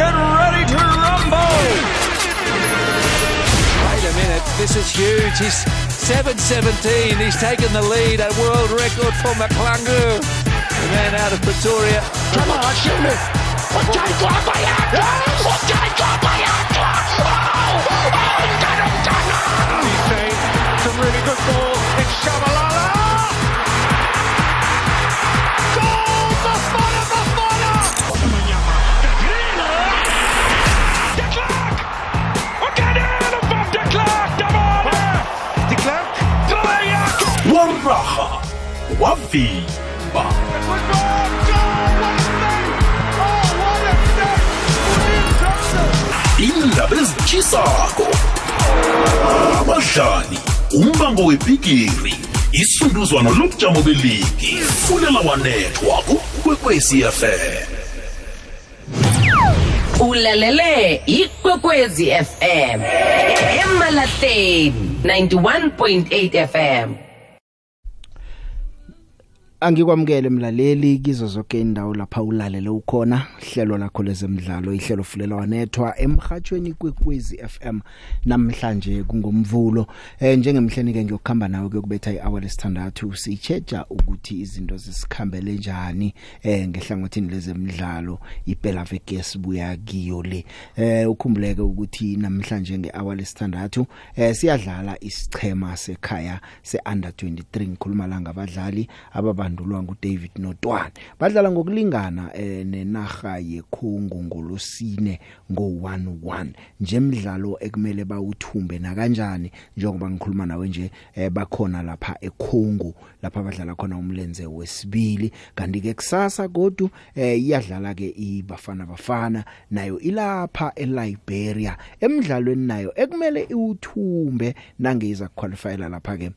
get ready to rumble. Wait a minute, this is huge. He's 7.17. He's taken the lead, a world record for McClungu. The man out of Pretoria. Some really good ball. It's Shabalala. William Johnson! indaba ezitshisako abadlali umbango webhigiri isunduzwano lobujamo beligi fulela wanethwa kukwekwecfm ulalele ikwekwezi fm emalahleni 91.8 fm Angikwamukele mlaleli kizo zonke indawo lapha ulalele ukhona hlelo lakho lezemidlalo ihlelo fulela wanethwa emhathweni kwekwezi FM namhlanje kungomvulo eh njengemhleni ke ngiyokukhamba nawe kuyokubetha ihour lesithandathu sicheja ukuthi izinto zisikhambele njani eh ngehlangothini lezemidlalo iphela veke sibuya kiyo le. Eh ukhumbuleke ukuthi namhlanje ngehour lesithandathu eh siyadlala isichema sekhaya se under 23 ngikhuluma la ngabadlali ababandulwa nguDavid Notwane badlala ngokulingana eh nenarha yeKhongo ngolosine ngo11 njemidlalo ekumele bawuthumbe na kanjani njengoba ngikhuluma nawe nje eh bakhona lapha eKhongo lapha badlala khona umlenze wesibili. Kanti ke kusasa godu eh iyadlala ke ibafana bafana nayo ilapha eLiberia. Emidlalweni nayo ekumele iwuthumbe nangeza qualifyela lapha ke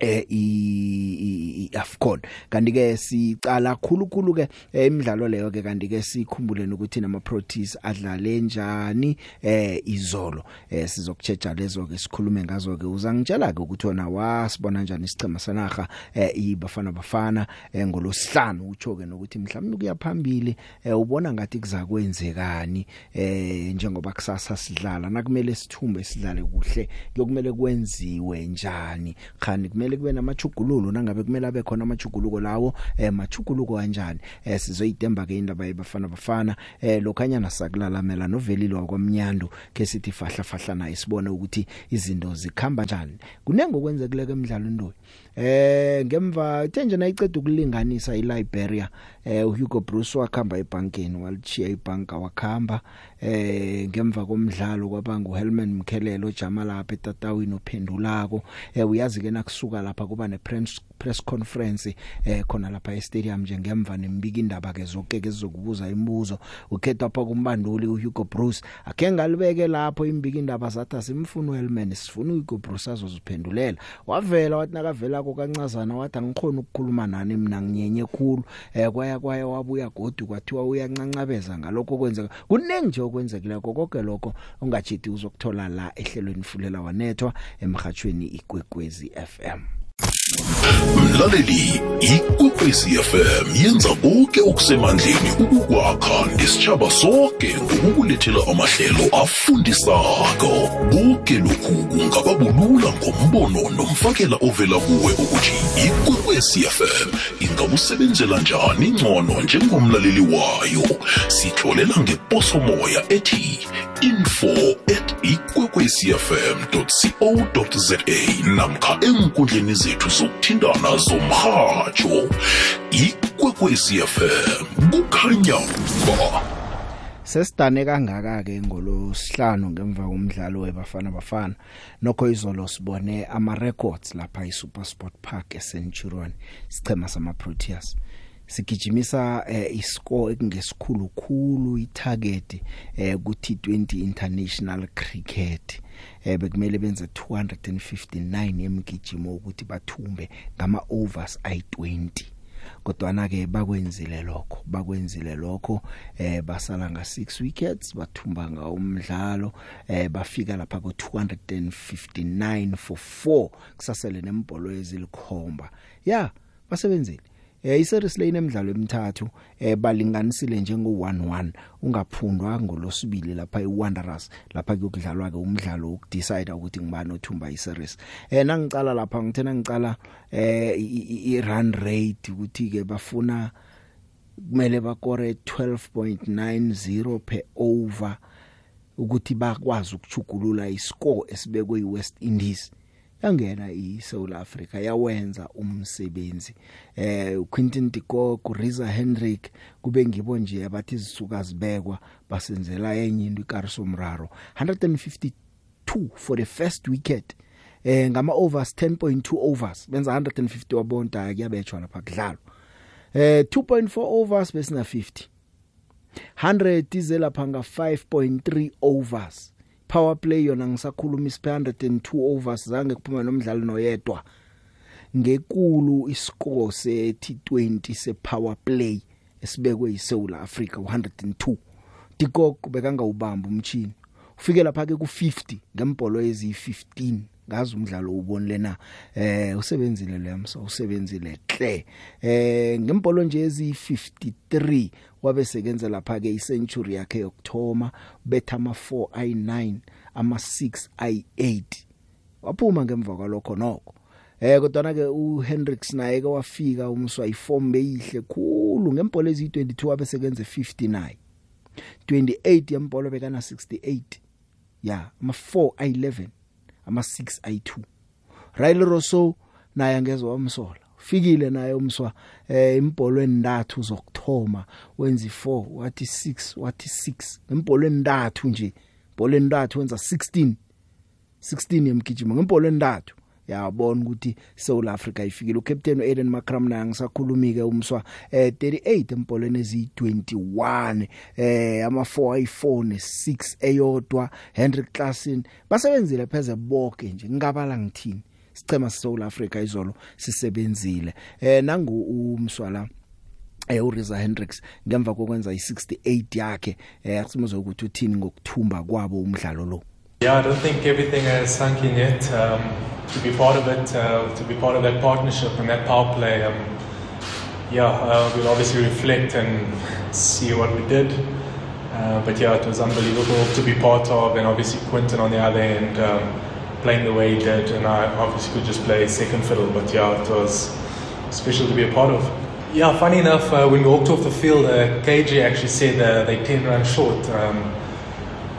eh i Afcon. Kanti ke sicala khulukhulu ke eh, imidlalo leyo ke kanti ke sikhumbule ukuthi nama Proteas adlale njani eh izolo. Eh sizokuchecha lezo ke sikhulume ngazo ke uzangitshela ke ukuthi wona wasibona njani isicema sanaga eh ibafana bafana eh, ngolosihlanu utsho ke nokuthi mhlawumbe kuya phambili eh, ubona ngathi kuzakwenzekani eh njengoba kusasa sidlala. Nakumele sithumbe sidlale kuhle kuyokumele kwenziwe njani? Khani kumele kube namachugululo nangabe kumele abe khona amachuguluko lawo eh machuguluko kanjani? Eh sizoyitemba ke indaba yebafana bafana. Eh lokhanyana sakulalamela novelilo kwamnyandu ke sithi fahla fahla naye sibone ukuthi izinto zikhamba njani. Kunenge kwenzekileke emidlalo ndo eh ngemva thenje nayiceda ukulinganisa iLiberia eh uHugo Bruce wakhamba ebankeni walichiya ibanka wakhamba eh ngemva komdlalo kwabanga uHelman Mkhelelo jama lapha etatawini ophendulako. Eh uyazi ke nakusuka lapha kuba ne press conference eh khona lapha e stadium nje ngemva nembiki indaba ke zonke ke sizokubuza imibuzo. Ukhetha lapha kumbanduli uHugo Bruce akhe ngalibeke lapho imbiki indaba zathi asimfuna uHelman sifuna uHugo Bruce azoziphendulela. Wavela wathi nakavela kokancazana wathi angikhona ukukhuluma nani mina nginyenye khulu. Eh kwaya kwaya wabuya godu kwathiwa uyancancabeza ngalokho kwenzeka kunengi nje okwenzekile konke lokho ungachithi uzokuthola la ehlelweni fulela wanethwa emhathweni igwegwezi FM mlaleli ikwekwezi fm yenza konke okusemandleni ukukwakha nesitshaba sonke ngokukulethela amahlelo afundisako. Konke lokhu kungababulula ngombono nomfakela ovela kuwe ukuthi ikwekwezi fm ingakusebenzela njani ngcono njengomlaleli wayo. Sitholela ngeposomoya ethi info at ikwekwecfm co za namkha enkundleni zethu zokuthintana zomrhatsho ikwekwecfm kukhanya ba sesidane kangaka ke ngolosihlanu ngemva komdlalo webafana bafana. Nokho izolo sibone ama records lapha eSuper Sport Park eCenturion sichema sama Proteas sigijimisa eh, iscore ekungesikhulu khulu itarget eh ku T20 International Cricket. Eh bekumele benze 259 emgijimo ukuthi bathumbe ngama overs ayi20 kodwana ke bakwenzile lokho bakwenzile lokho eh basala nga 6 wickets bathumba nga umdlalo eh bafika lapha ku 259 for 4 kusasele nembolo ezilikhomba. Yeah basebenzile eh iseries le inemidlalo emithathu eh balinganisile njengo 1-1 ungaphundwa ngolosibili lapha iWanderers lapha kuyokudlalwa ke umdlalo ukudecide ukuthi ngibani othumba iseries. Eh nangicala lapha ngithena ngicala eh i run rate ukuthi ke bafuna kumele bakore 12.90 per over ukuthi bakwazi ukuchugulula iscore esibekwe iWest Indies. Yangena iSouth Africa yawenza umsebenzi. Eh Quentin de Kock Riza Hendrik kube ngibo nje abathi zisuka zibekwa basenzela enye into iKariso Mraro. 152 for the first wicket. Eh ngama overs 10.2 overs benza 150 wabonta kuyabetshwa lapha kudlalwa. Eh 2.4 overs besina 50 100 ize lapha nga 5.3 overs. Power play yona ngisakhuluma isi 102 overs zange kuphume nomdlalo noyedwa. Ngekulu iscore se T20 se power play esibekwe yiSouth Africa 102 Dikok bekanga ubamba umchini ufike lapha ke ku50 ngembolo ezi15 ngazi umdlalo ubonile na eh usebenzile lemso usebenzile hle eh ngempolo nje ezi53 wabe sekenza lapha ke icentury yakhe yokthoma betha ama 4 i9 ama 6 i8 waphuma ngemva kwalokho nokho. Eh kodwa ke uHendricks naye ke wafika umswa iform beyihle khulu ngempolo ezi22 wabe sekenze 59 28 yempolo bekana 68 ya ama 4 i11 ama 6 i2 Riley Rosso naye angezwe wamsola. Fikile naye umswa eh imbholo endathu zokthoma wenza i4 wathi 6 wathi 6 imbholo endathu nje ibholo endathu wenza 16 16 yemgijimo ngembholo endathu yabona ukuthi South Africa ifikile. uCaptain Eden Makram naye ngisakhulumike umswa eh 38 empolweni ezi21 eh ama 4 i4 ne6 eyodwa. Henry Klassen basebenzile pheze bonke nje ngingabala ngithini? Sicema South Africa izolo sisebenzile eh nangu umswala eh uRiza Hendricks ngemva kokwenza i68 yakhe eh asimuzwe ukuthi uthini ngokuthumba kwabo umdlalo lo Yeah, I don't think everything has sunk in yet. Um, to be part of it, uh, to be part of that partnership and that power play, um, yeah, uh, we'll obviously reflect and see what we did. Uh, but yeah, it was unbelievable to be part of, and obviously Quinton on the other end um, playing the way he did, and I obviously could just play second fiddle. But yeah, it was special to be a part of. Yeah, funny enough, uh, when we walked off the field, uh, KJ actually said uh, they 10 runs short. Um,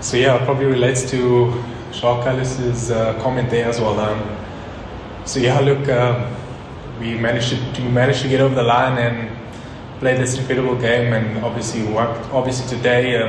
so yeah, it probably relates to Jacques Callis's uh, comment there as well. Um, so yeah, look, um, we managed to, to manage to get over the line and play this incredible game, and obviously, obviously today,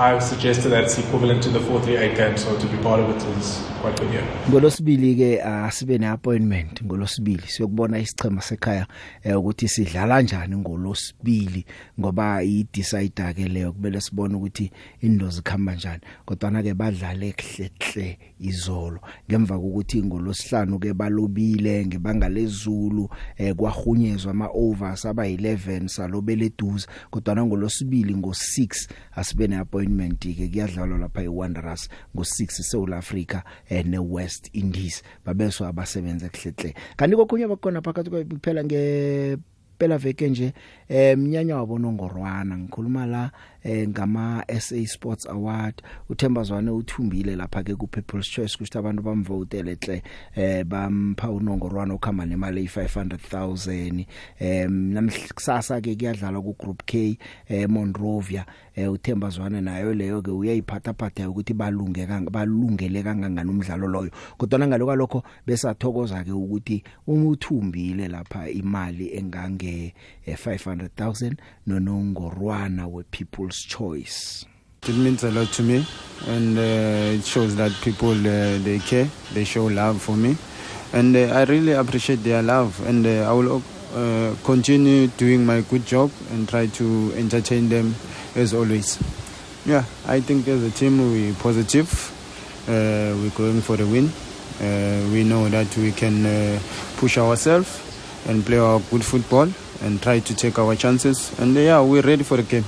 um, I suggested that's equivalent to the 438 game, so to be part of it is Yeah. ngolosibili ke asibe neappointment ngolosibili siyokubona isichema sekhaya eh, ukuthi sidlala kanjani ngolosibili ngoba idecide ke leyo kumele sibone ukuthi indo zikhamba kanjani kodwa na ke badlale khlehle izolo. Ngemva kokuthi ngolosihlanu ke balobile ngebanga lezulu eh, kwahunyezwa ama overs aba 11 salobele eduze. Kodwa na ngolosibili ngo6 asibe neappointment ke kuyadlalwa lapha eWanderers ngo6 eSouth Africa eh, neWest Indies babeswa abasebenza kuhlehle kanti kokunye bakhona phakathi kuphela nge phela veke nje eh mnyanya wabo nongorwana ngikhuluma la eh ngama SA Sports Award. uThemba Zwane uthumbile lapha ke ku People's Choice kuthi abantu bamvotele hle eh bampha unongorwana okhama nemali e500000 eh namhlasa ke kuyadlalwa ku Group K eh Monrovia. Eh uThemba Zwane nayo leyo ke uyayiphatha phatha ukuthi balunge balungele kangangani umdlalo loyo. Kodwa ngaloko lokho besathokoza ke ukuthi umuthumbile lapha imali engange 500000 nonongorwana we People's Choice It means a lot to me, and uh, it shows that people uh, they care, they show love for me, and uh, I really appreciate their love. And uh, I will uh, continue doing my good job and try to entertain them as always. Yeah, I think as a team we're positive. Uh, we're going for the win. Uh, we know that we can uh, push ourselves and play our good football and try to take our chances. And uh, yeah, we're ready for the game.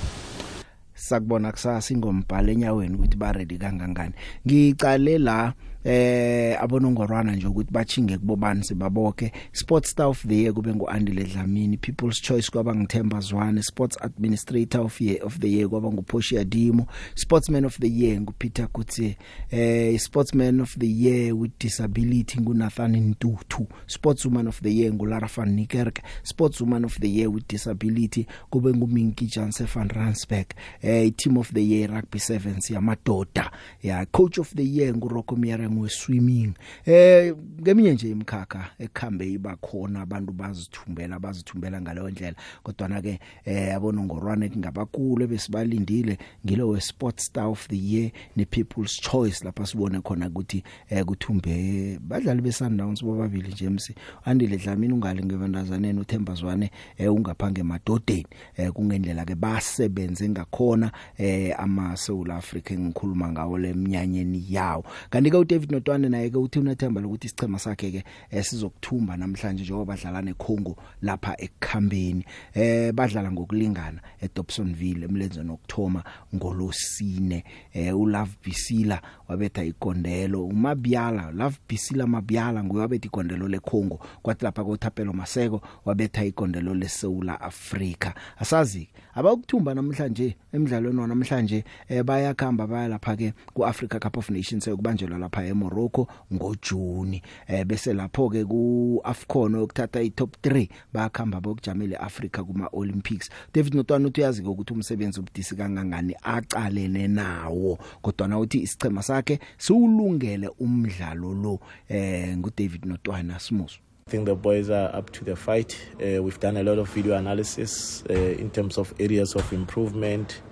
sakubona kusasa ingombhala enyaweni ukuthi ba ready kangangani ngicale la eh abonongorwana nje ukuthi bachinge kubobani sibaboke. Sports star of the year kube nguandile Dlamini people's choice kwaba ngithemba Zwane sports administrator of year of the year kwaba nguPoshia Dimo sportsman of the year nguPeter Kutse eh sportsman of the year with disability nguNathan Ntuthu sportswoman of the year nguLara van Niekerk sportswoman of the year with disability kube nguMinki Janse van Rensburg eh team of the year rugby sevens yamadoda. Ya coach of the year nguRocco Miereng we swimming eh ngeminye nje imkhakha ekhambe iba khona abantu bazithumbela bazithumbela ngaleyo ndlela. Kodwa na ke eh abonongorwane kungabakulu besibalindile ngilo we sports star of the year ne people's choice lapha sibone khona ukuthi eh kuthumbe badlali beSundowns bobabili nje MC andile Dlamini ungale ngevandazaneni uThemba Zwane eh ungaphange emadodeni. Eh kungendlela ke basebenze ngakhona eh ama South Africa ngikhuluma ngawo lemnyanyeni yawo. Kanti ke uDavid Notwane naye ke uthi unathemba lokuthi isichema sakhe ke eh, sizokuthumba namhlanje njengoba badlala neCongo lapha ekukhambeni. Eh badlala ngokulingana eDobsonville emlenzweni okthoma ngolosine. Eh uLove Bisila wabetha igondelo. uMabiala Love Bisila Mabiala nguyabetha igondelo leCongo kwathi lapha koThapelo Maseko wabetha igondelo leSouth Africa asazi abakuthumba namhlanje emidlalweni wanamhlanje eh bayakhamba baya lapha ke kuAfrica Cup of Nations ekubanjelwa lapha eMorocco ngoJuni. Eh bese lapho ke kuAfcon okuthatha iTop 3 bayakhamba bokujamela eAfrica kuma Olympics David Notwana uthi uyazi ukuthi umsebenzi ubudisi kangangani? Aqalene nawo kodwa na uthi isichema sakhe siwulungele umdlalo lo eh nguDavid Notwana Smusu I think the boys are up to the fight. Uh, we've done a lot of video analysis uh, in terms of areas of improvement,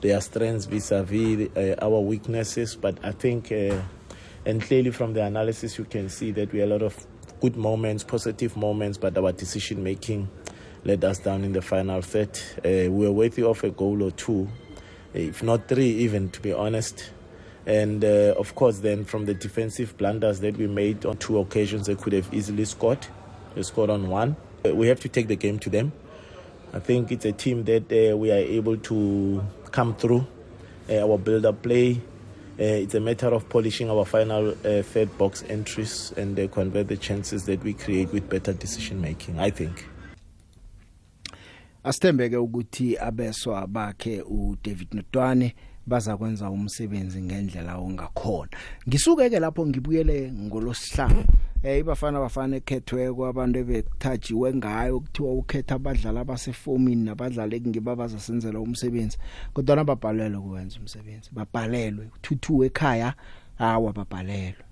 their strengths vis-a-vis uh, our weaknesses. But I think, uh, and clearly from the analysis, you can see that we had a lot of good moments, positive moments, but our decision making let us down in the final third. Uh, we were worthy of a goal or two, if not three, even to be honest. And uh, of course, then from the defensive blunders that we made on two occasions, they could have easily scored. They scored on one. Uh, we have to take the game to them. I think it's a team that uh, we are able to come through uh, our build up play. Uh, it's a matter of polishing our final uh, third box entries and convert the chances that we create with better decision making, I think. asithembeke ukuthi abeswa bakhe uDavid Notwane bazakwenza umsebenzi ngendlela ongakhona. Ngisuke ke lapho ngibuyele ngolosihlanu. Eh ibafana bafana ekhethweko abantu ebekuthajiwe ngayo kuthiwa ukhetha abadlali abasefomini nabadlali engibabaza senzela umsebenzi kodwa nababhalelwe kuwenza umsebenzi. Babhalelwe thuthu ekhaya awa babhalelwe.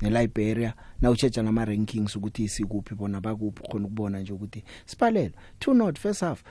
neLiberia na uchecha nama rankings ukuthi isikuphi bona bakuphi khona ukubona nje ukuthi siphalele 2 not first half.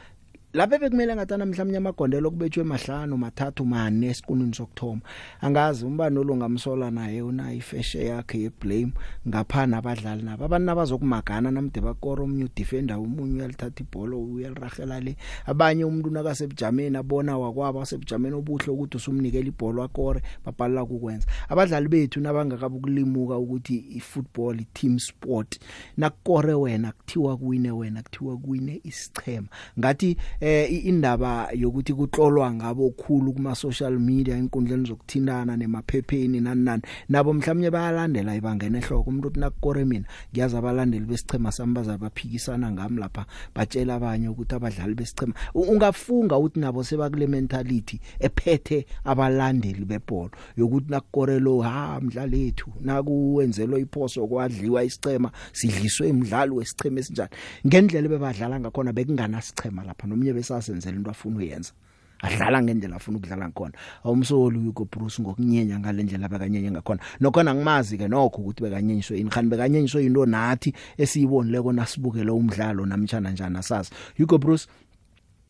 Lapha bekumele ngathi namhlanje amagondelo kubetshwe emahlanu mathathu mane esiqununi sokthoma angazi umbani olungamsola naye una ifeshe yakhe yeblame ngaphana abadlali nabo. Abantu nabazokumagana namde bakoro omnye defender umunye uyalithatha ibhola uyaliragela le. Abanye umuntu nakasebujameni abona wakwabo asebujameni obuhle ukuthi usumnikela ibhola akore babhalala ukwenza abadlali bethu nabangakabukulimuka ukuthi ifootball team sport nakore wena kuthiwa kuwine wena kuthiwa kuwine isichema ngathi eh indaba yokuthi kuhlolwa ngabo khulu kuma social media inkundleni zokuthindana nemaphepheni nani nani. Nabo mhlawumnye bayalandela ibangene ehloko umuntu uthi nakukore mina ngiyazi abalandeli besichema sami bazabaphikisana ngami lapha batshela abanye ukuthi abadlali besichema ungafunga ukuthi nabo sebakule mentality ephethe abalandeli bebhola yokuthi nakukore lo ha mdlali ethu nakuwenzelo iphoso kwadliwa isichema sidliswe imidlalo wesichema esinjani. Ngendlela bebadlala ngakhona bekungana sichema lapha nomnye besasenzela into afuna uyenza adlala ngendlela afuna ukudlala ngakhona. Awumsoli uko Bruce ngokunyenya ngalendlela bekanyenye ngakhona. Nokhona ngimazi ke nokho ukuthi bekanyenyiswe ini khani bekanyenyiswe into nathi esiyibonileko nasibukele umdlalo namtjana njani asazi. Hugo Bruce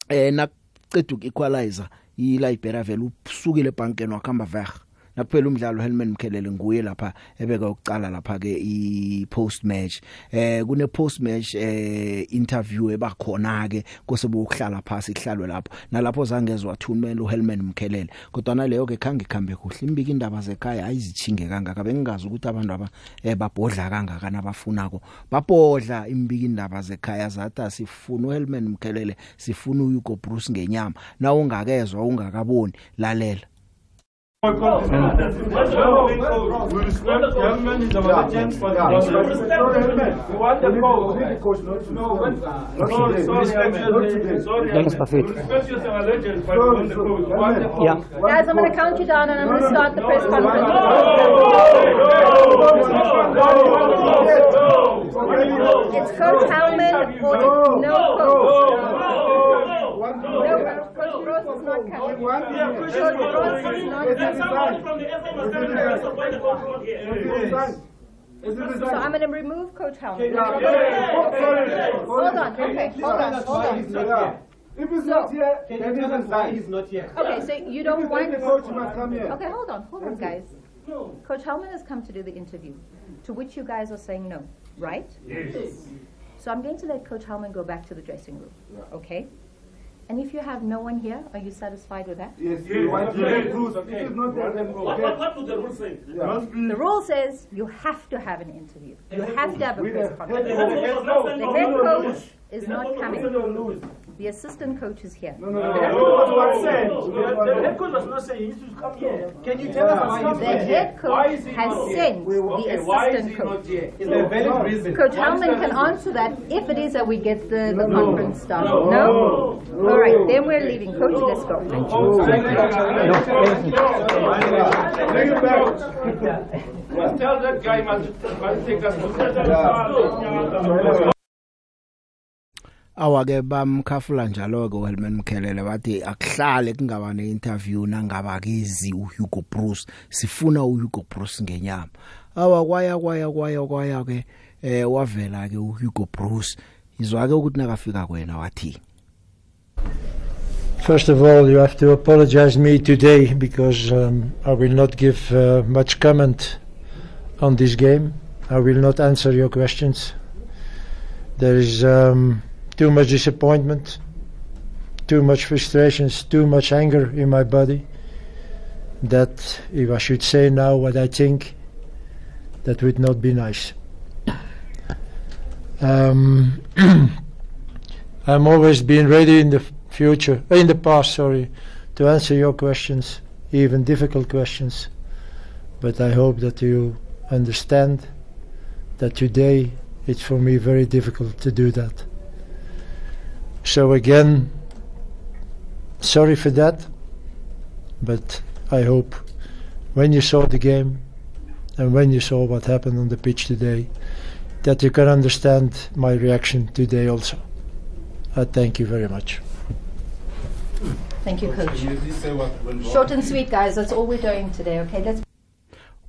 eh naqeda ukuequalizer iLiberia vele usukile ebankeni wakhamba veg nakuphela umdlalo Helman Mkhelele nguye lapha ebeka ukucala lapha ke i post match. Eh kune post match eh interview ebakhona ke kosebe ukuhlala phansi ihlalwe lapho. Nalapho zangezwa thumela uHelman Mkhelele. Kodwa naleyo ke khange ikhambe kuhle. Imbiki indaba zekhaya ayizichinge kangaka. Bengingazi ukuthi abantu aba eh babhodla kangaka nabafunako. Babhodla imbiki indaba zekhaya. Zathi asifuna uHelman Mkhelele sifuna uHugo Bruce ngenyama. Na ungakezwe ungakaboni. Lalela. Dennis Buffett. Yeah. Guys, I'm going to count you down and I'm going to start the press conference. It's Coach Howman or no coach. No, Coach Ross is not coming. Coach Ross is not coming. So I'm going to remove Coach Howman. Hold on, okay, hold on, hold on. If he's not here, then he doesn't die. He's not here. Okay, so you don't If want. the coach must come here. Okay, hold on, hold on, guys. Coach Hellman has come to do the interview, to which you guys are saying no, right? Yes. So I'm going to let Coach Hellman go back to the dressing room, okay? And if you have no one here, are you satisfied with that? Yes, want to get rules. If it's not there, then we'll get- What would the rule say? The rule says you have to have an interview. You have to have a press the conference. The head coach is not coming. The assistant coach is here. No, no, no. The head coach was not saying. The head coach was not saying. he should come here. Can you tell us why The head coach has sent the assistant coach. Is there a valid reason? Coach Hellman can answer that if it is that we get the, the conference started. No? All right, then we're leaving. Coach, let's go. Bring it back. Tell that guy must, must take us to awake bamkhafula njalo ke uHelman Mkhelele bathi akuhlale kungaba neinterview nangaba kezi uHugo Bruce sifuna uHugo Bruce ngenyama awa kwaya kwaya kwaya kwaya ke eh wavela ke uHugo Bruce izwake ukuthi nakafika kwena wathi First of all, you have to apologize me today because um, I will not give uh, much comment on this game. I will not answer your questions. There is um, too much disappointment, too much frustrations, too much anger in my body. That if I should say now what I think, that would not be nice. Um, I'm always been ready in the future, in the past, sorry, to answer your questions, even difficult questions. But I hope that you understand that today it's for me very difficult to do that. So again, sorry for that, but I hope when you saw the game and when you saw what happened on the pitch today, that you can understand my reaction today also. I thank you very much. Thank you, Coach. Short and sweet, guys. That's all we're doing today, okay? Let's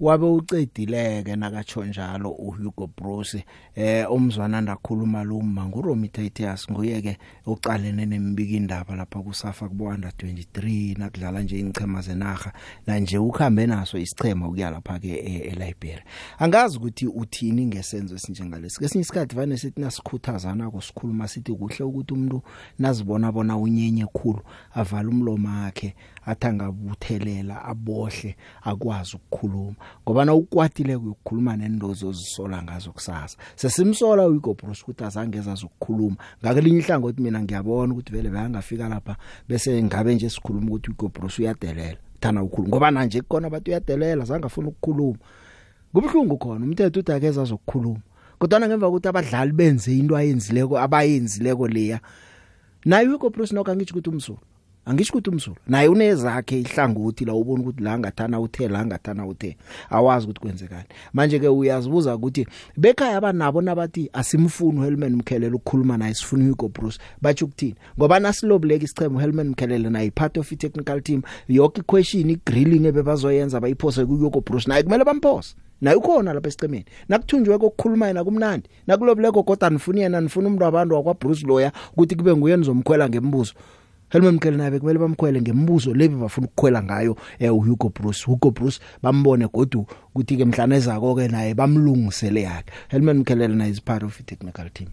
wabe ucedileke nakatsho njalo uHugo Bruce eh umzwana ndakhuluma luma nguRomi Tatias nguye ke uqalene nembiki indaba lapha kusafa kuBwanda 23 nakudlala nje ingchema zenaga na nje ukhambe naso isichema ukuya lapha ke eLiberia angazi ukuthi uthini ngesenzo esinjengalesi. Kesinye isikhathi vane sithi nasikhuthazana kusikhuluma sithi kuhle ukuthi umuntu nazibona bona unyenye khulu avala umlomo wakhe athangabuthelela abohle akwazi ukukhuluma. Ngoba na ukwatile ukukhuluma nendozo ozisola ngazo kusasa. Sesimsola uIgo Bruce ukuthi azange ukukhuluma ngakelinye ihlangothi mina ngiyabona ukuthi vele bayangafika lapha bese ngabe nje sikhuluma ukuthi uIgo Bruce uyadelela thana ukukhuluma ngoba manje kukhona abantu uyadelela zangafuna ukukhuluma. Kubhlungu khona umthetho uthi akeza zokukhuluma. Kodwa ngemva ukuthi abadlali benze into ayenzileko abayenzileko leya naye uIgo Bruce nokangithi ukuthi umsulu angisho ukuthi umzulu. Naye unezakhe ihlangothi la ubona ukuthi la ngathana uthe la ngathana uthe. Awazi ukuthi kwenzekani. Manje ke uyazibuza ukuthi bekhaya abanabo nabathi asimfuni uHelman Mkhelele ukukhuluma naye sifuna uHugo Bruce. Bathi ukuthini? Ngoba nasilobuleka isichemo uHelman Mkhelele naye part of i-technical team. Yonke question igrilling ebebazoyenza bayiphose kuHugo Bruce. Naye kumele bamphose. Naye ukhona lapha esicemeni nakuthunjwe kokukhuluma yena kumnandi. Nakulobuleko kodwa nifuna yena nifuna umuntu wabantu wakwa Bruce Loya ukuthi kube nguye nizomkhwela ngembuzo. Helmut Mkhele naye kumele bamkhwele ngembuzo lebi bafuna ukukhwela ngayo eh uHugo Bruce. Hugo Bruce bambone godu ukuthi ke mhlana ezako ke naye bamlungisele yakhe. Helmut Mkhele naye is part of the technical team.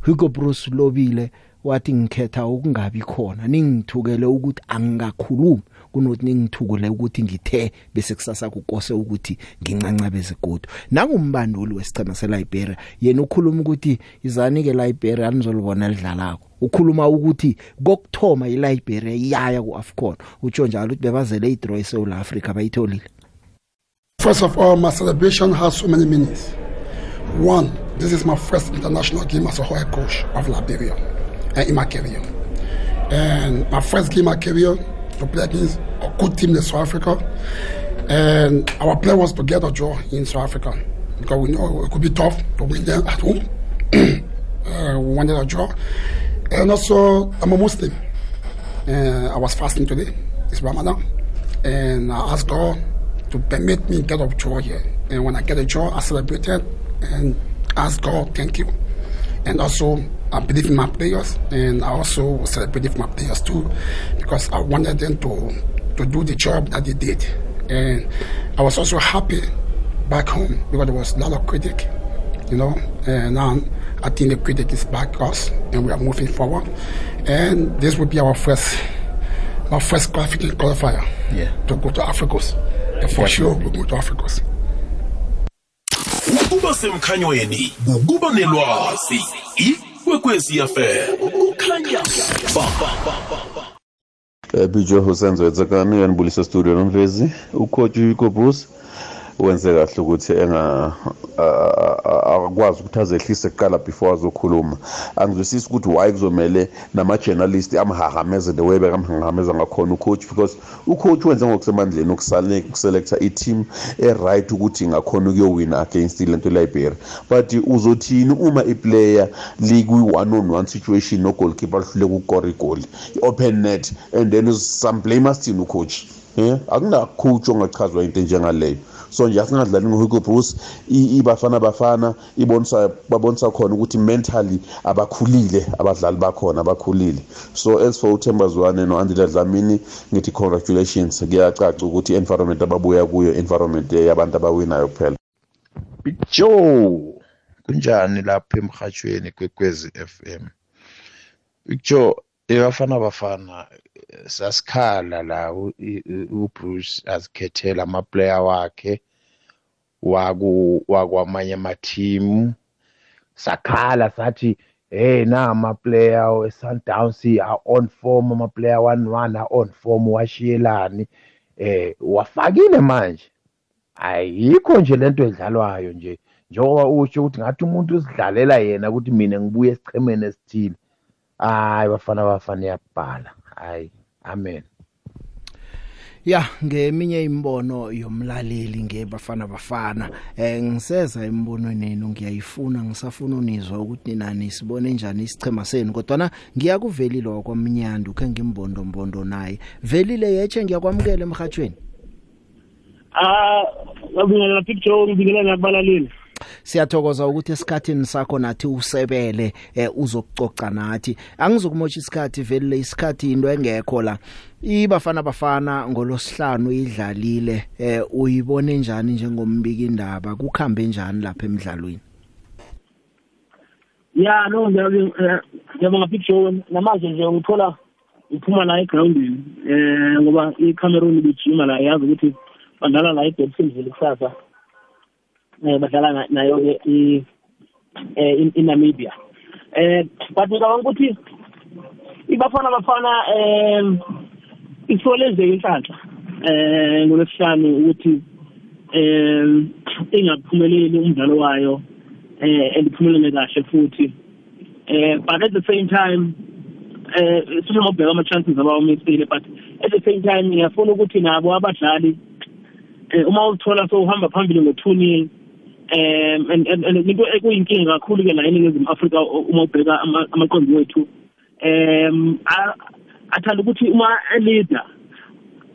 Hugo Bruce lobile wathi ngikhetha ukungabi khona ningithukele ukuthi angikakhulumi kunothi ningithukule ukuthi ngithe bese kusasa kukose ukuthi ngincancabeze godu nangumbanduli wesicema seLiberia yena ukhuluma ukuthi izani ke Liberia anizolibona lidlalako ukhuluma ukuthi kokthoma iLiberia yaya kuAfcon utsho njalo ukuthi bebazele idraw eSouth Africa bayitholile First of all, my celebration has so many meanings. One, this is my first international game as a head coach of Liberia uh, in my career. And my first game in my career to play against a good team in South Africa. And our plan was to get a draw in South Africa because we know it could be tough to win them at home. uh, we wanted a draw. And also, I'm a Muslim. Uh, I was fasting today. It's Ramadan. And I asked God to permit me get a draw here. And when I get a draw, I celebrated and asked God, thank you. And also, I believe in my players, and I also celebrated my players too, because I wanted them to, to do the job that they did. And I was also happy back home because there was a lot of critic, you know, and now I think the critic is back us, and we are moving forward. And this will be our first, my first qualification qualifier yeah. to go to Africos. And for sure, we'll go to Africos. ukuba semkhanyweni ukuba nelwazi ikwekwezi fm kukhanya bijo husenzo yetsekani uyanibulisa studio nomvezi. Ucoach Hugo Bruce wenze kahle ukuthi enga akwazi ukuthi azehlise kuqala before azokhuluma. Angizwisisi ukuthi why kuzomele nama-journalist amhahameze the way bekamhahameza ngakhona ucoach because ucoach wenze ngokusemandleni ukuselecta i-team e-right ukuthi ingakhona ukuyowina against ilento liberia but uzothini uma iplayer likwi-one on one situation no-goalkeeper lihluleka ukukora igoli i-open net and then some blame asithini ucoach um akunacoach ongachazwa into enjengaleyo. So nje asingadlali ngohugo bruce ibafana bafana ibonisa babonisa khona ukuthi mentally abakhulile abadlali bakhona abakhulile so as for uthemba zwane no-andile dlamini ngithi congratulations. Kuyacaca ukuthi i-environment ababuya kuyo environment yabantu abawinayo kuphela. Joe kunjani lapha emhathweni kwekwezi FM Joe ebafana bafana sasikhala la uBruce azikhethela amaplayer wakhe waku wakwamanye amathimu. Sakhala sathi hey na amaplayer weSundowns are on form amaplayer 11 are on form washiyelani? Eh wafakile manje. Ayikho nje lento edlalwayo nje. Njengoba usho ukuthi ngathi umuntu usidlalela yena ukuthi mina ngibuye esichemeni esithile. Hayi bafana bafana iyabhala hayi amen. Ya ngeminye imbono yomlaleli ngebafana bafana eh ngiseza imbonweni nenu ngiyayifuna ngisafuna unizwa ukuthi nani sibone njani isichema senu kodwa na ngiyakuvelile kwaMnyandu ke ngimbondo mbondo naye. Velile yeche ngiyakwamukela emhathweni ah ngibingelela picture ngibingelela nabalaleli siyathokoza ukuthi esikhathini sakho nathi usebele eh, uzokucoca nathi. Angizokumosha isikhathi velile isikhathi into engekho la. Ibafana bafana ngolosihlanu idlalile eh, uyibone njani njengombiki indaba? Kukhambe njani lapha emidlalweni ya no ngiyabonga picture namanje nje ngithola iphuma la egroundini eh ngoba iCameroon bijima la yazi ukuthi badlala la eDebsonville kusasa. Eh badlala nayo ke i eh in Namibia eh but ngicabanga ukuthi ibafana bafana eh isole nje inhlanhla eh ngolesihlanu ukuthi eh ingaphumeleli umdlalo wayo eh andiphumelele kahle futhi. Eh but at the same time eh sifuna ukubheka ama chances abawo methile but at the same time ngiyafuna ukuthi nabo abadlali eh uma uthola so uhamba phambili ngo2 nil um and and into ekuyinkinga kakhulu ke la eningizimu Afrika uma ubheka amaqembu wethu. Um athanda ukuthi uma leader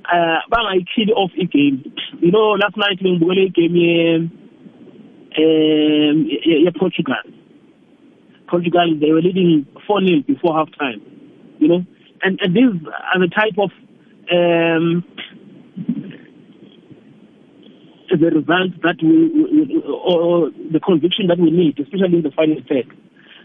uh bangayikill off igame. You know last night ngibukele igame ye um ye Portugal. Portugal they were leading 4-0 before half time you know? And and these are the type of um the results that we, we or the conviction that we need especially in the final third.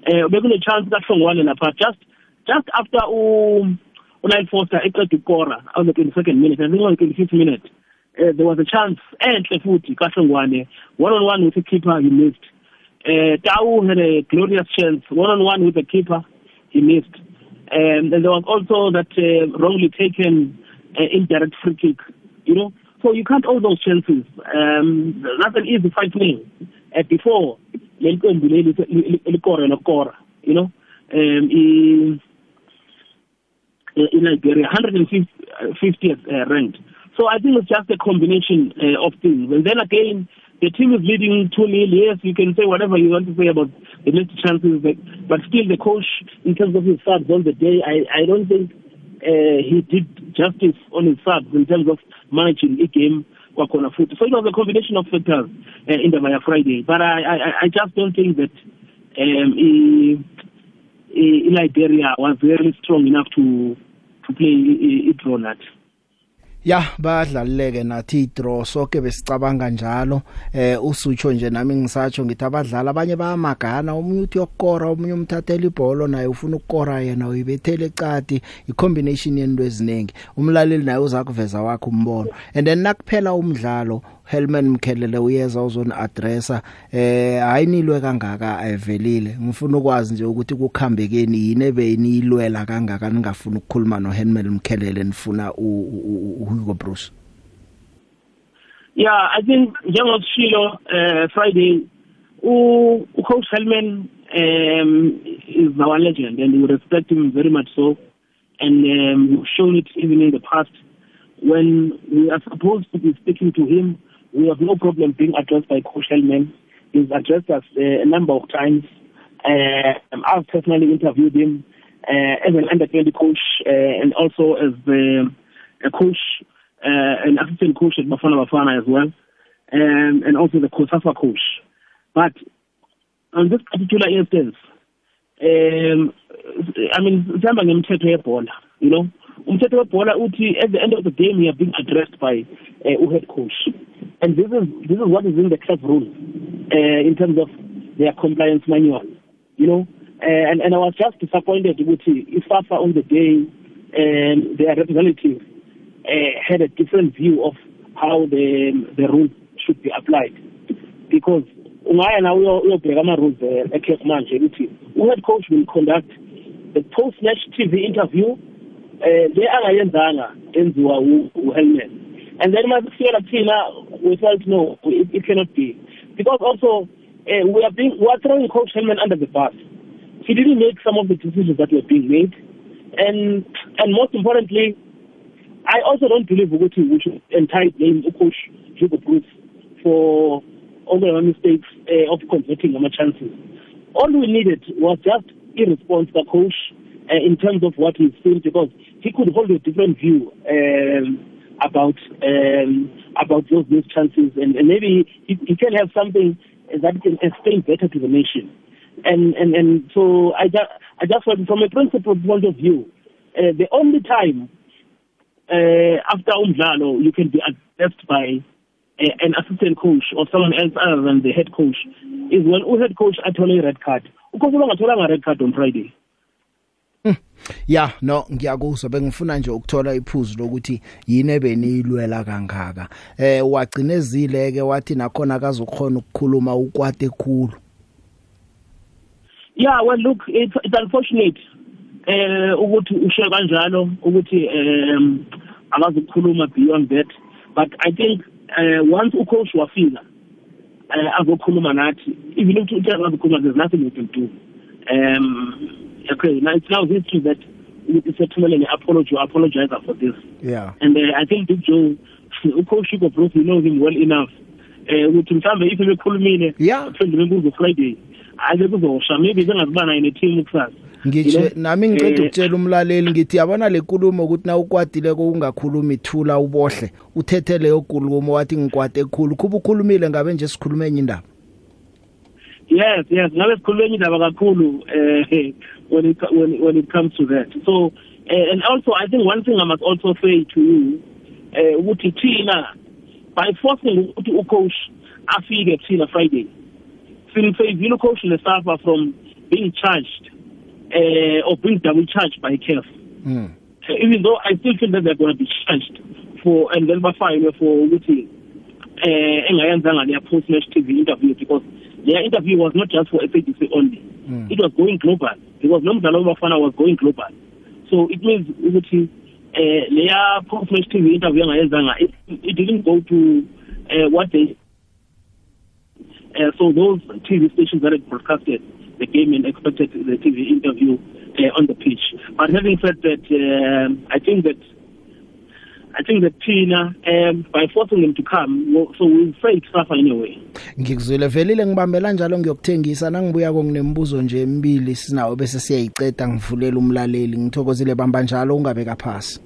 Uh bekune chance kahlongwane lapha just just after u uNile Foster eqeda ukora on the 22nd minute think on the 25th minute uh, there was a chance enhle futhi kahlongwane one on one with the keeper he missed. Uh, Tau had a glorious chance one on one with the keeper he missed. Um, and there was also that uh, wrongly taken uh, indirect free kick you know? So you can't all those chances. Um, that's an easy fight win uh, before leliqembu leli likore nokora you know? Um in in Liberia 150th uh, ranked. So I think it's just a combination uh, of things. And then again the team is leading 2 nil. Yes you can say whatever you want to say about the missed chances but, but still the coach in terms of his subs on the day I I don't think uh, he did justice on his subs in terms of managing a game kwakhona futhi. So it was a combination of factors uh, in the Maya Friday. But I, I I just don't think that um i, i, Liberia was very strong enough to to play i, i draw that. Ya badlalileke nathi draw sonke besicabanga njalo. Eh usutsho nje nami ngisatsho ngithi abadlali abanye bayamagana umunye uthi yokukora umunye umthathela ibhola naye ufuna ukukora yena uyibethele ecadi icombination yento eziningi. Umlaleli naye uza kuveza wakhe umbono. And then nakuphela umdlalo Helman Mkhelele uyeza uzoni addressa eh ayinilwe kangaka ayivelile ngifuna ukwazi nje ukuthi kukhambekeni yini ebeyinilwela kangaka ningafuna ukukhuluma no Helman Mkhelele nifuna uHugo Bruce? Yeah I think njengoshilo uh, Friday u coach Helman um is our legend and we respect him very much so. And um, we've shown it even in the past when we are supposed to be speaking to him. We have no problem being addressed by Coach Hellman. He's addressed us uh, a number of times. Uh, I've personally interviewed him uh, as an under-20 coach uh, and also as the, a coach, uh, an assistant coach at Bafana Bafana as well, um, and also the Kosafa coach. But on this particular instance, um, I mean, sihamba ngemthetho yebhola, you know, umthetho webhola uthi at the end of the game we are being addressed by uh, u head coach. And this is this is what is in the club rules uh, in terms of their compliance manual you know? Uh, and and I was just disappointed ukuthi iFAFA on the day um, their representative uh, had a different view of how the the rules should be applied. Because ungaya na uyobheka ama rules eCAF manje ukuthi head coach will conduct the post match TV interview eh le angayenzanga enziwa uHelman and then masifika thina we felt no it, it cannot be. Because also uh, we are being we are throwing coach Helman under the bus. He didn't make some of the decisions that were being made. And and most importantly I also don't believe ukuthi we should entirely blame coach Hugo Bruce for all the mistakes uh, of converting our chances. All we needed was just a response the coach uh, in terms of what he's seen because he could hold a different view um, about um, about those those chances, and, and maybe he, he can have something that can explain better to the nation. And and and so I just I just want from a principal point of view, uh, the only time uh, after umdlalo you can be addressed by uh, an assistant coach or someone else other than the head coach is when u head coach athole a red card. Ukukhumbula ngathola red card on Friday. Ya no ngiyakuzwa bengifuna nje ukuthola iphuzu lokuthi yini ebeniyilwela kangaka eh wagcinezile ke wathi nakhona akazokhona ukukhuluma ukwate ekhulu Yeah well look it's, it's unfortunate eh ukuthi usho kanjalo ukuthi um akazokhuluma beyond that but i think uh, once ucoach wafika uh, azokhuluma nathi even if uthi akazokhuluma there's nothing we can do um okay now it's now history that ukuthi an apology or apologize for this. Yeah. And uh, i think big joe ucoach Hugo Bruce you know him well enough. Eh ukuthi mhlambe if bekhulumile aphendule imibuzo friday ake kuzosha maybe bengazibana ine team kusasa. Ngitshe nami ngiqeda ukutshela umlaleli ngithi yabona le nkulumo ukuthi na ukwadile ko ungakhulumi thula ubohle uthethe leyo nkulumo wathi ngikwade ekhulu kuba ukhulumile ngabe nje sikhulume enye indaba? Yes yes ngabe sikhulume indaba kakhulu eh when it when when it comes to that so uh, and also i think one thing i must also say to you eh uh, ukuthi thina by forcing ukuthi ucoach afike thina friday simfavile ucoach nesapha from being charged uh, or being double charged by CAF. Mm. Uh, even though I still feel that they're going to be charged for and then bafaywe for ukuthi eh engayenzanga their post match TV interview because their interview was not just for SABC only Mm. it was going global because lo mdlalo wabafana was going global so it means ukuthi eh leya post match TV interview engayenzanga it, it didn't go to uh, what they uh, so those TV stations that had broadcasted the game and expected the TV interview uh, on the pitch. But having said that, um, I think that I think that Tina, um, by forcing them to come, well, so we'll say Safa anyway. ngikuzwile velile ngibambela njalo ngiyokuthengisa. Nangibuya konginembuzo nje emibili sinawo bese siyayiqeda ngivulela umlaleli. Ngithokozile bamba njalo ungabeka phasi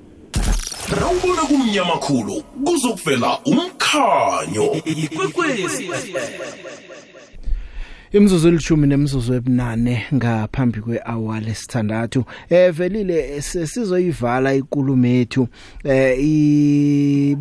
rawubona kumnyama khulu kuzokuvela umkhanyo. Ikwekwezi. Imzuzu elishumi nemzuzu ebunane ngaphambi kwe-hour lesithandathu. Eh velile sizoyivala ikulumo yethu. Eh i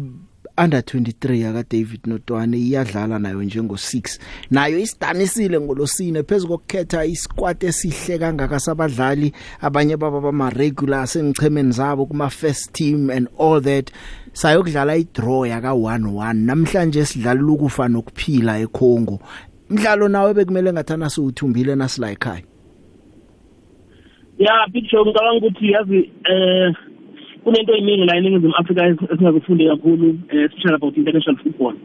under 23 aka David Notwane iyadlala nayo njengo 6 nayo isidanisile ngolosine phezulu kokukhetha isquad esihle kangaka sabadlali. Abanye baba bama regulars engichemeni zabo kuma first team and all that. Sayokudlala idraw yaka 1-1 namhlanje sidlala ukufa nokuphila eCongo. Mdlalo nawe bekumele ngathana siwuthumbile nasila ekhaya? Big show ngicabanga ukuthi yazi eh kunento eningi la eningizimu Afrika esingazifundi kakhulu especially about international football.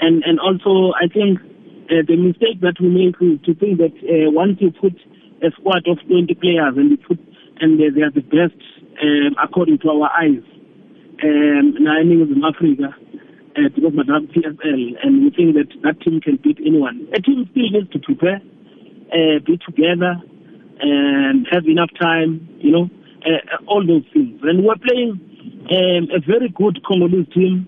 And and also I think uh, the mistake that we make is to think that uh, once you put a squad of 20 players and you put and they, they are the best um, according to our eyes um, na eningizimu Afrika uh, because have PSL and we think that that team can beat anyone. A team still needs to prepare, uh, be together, and have enough time, you know, uh, all those things. And we're playing um, a very good Congolese team.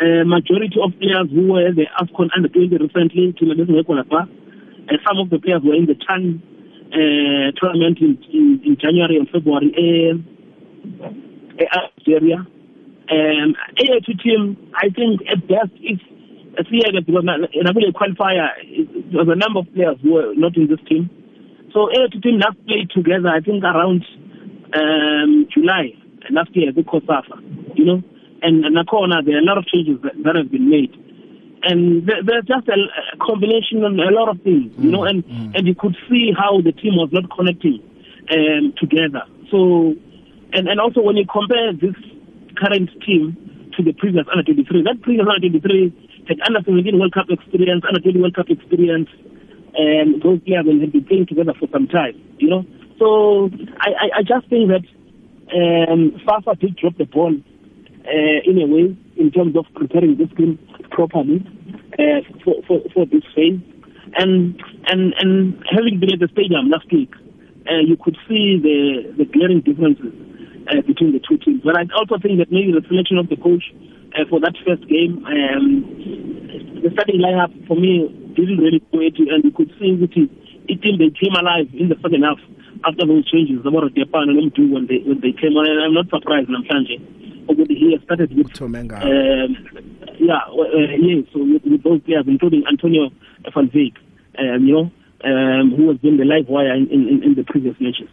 Uh, majority of players who were the AFCON under 20 recently, uh, some of the players were in the Chan uh, tournament in, in, in January and February uh, uh, Algeria. Um, AFC team, I think at best, if a year because a qualifier, it was a number of players who were not in this team. So AFC team last played together, I think around um, July last year, the COSAFA, you know, and, and Nakona, there are a lot of changes that, that have been made. And there, there's just a, a combination of a lot of things, you know, and, and you could see how the team was not connecting um, together. So, and, and also when you compare this current team to the previous under 23. That previous under 23 had under 17 World Cup experience, under 20 World Cup experience, and those players had been playing together for some time, you know. So I, I, I just think that um, Fafa did drop the ball uh, in a way in terms of preparing this team properly uh, for, for, for this phase. And, and, and having been at the stadium last week, uh, you could see the, the glaring differences uh, between the two teams. But I also think that maybe the selection of the coach uh, for that first game, um, the starting lineup for me didn't really go it, and you could see that it, team they came alive in the second half after those changes. About Japan and two when they when they came on, and I'm not surprised. Namhlanje, Ogudi he has started with um, yeah, uh, yeah. So with, with those players, including Antonio van Veek, um, you know, um, who has been the live wire in, in, in the previous matches.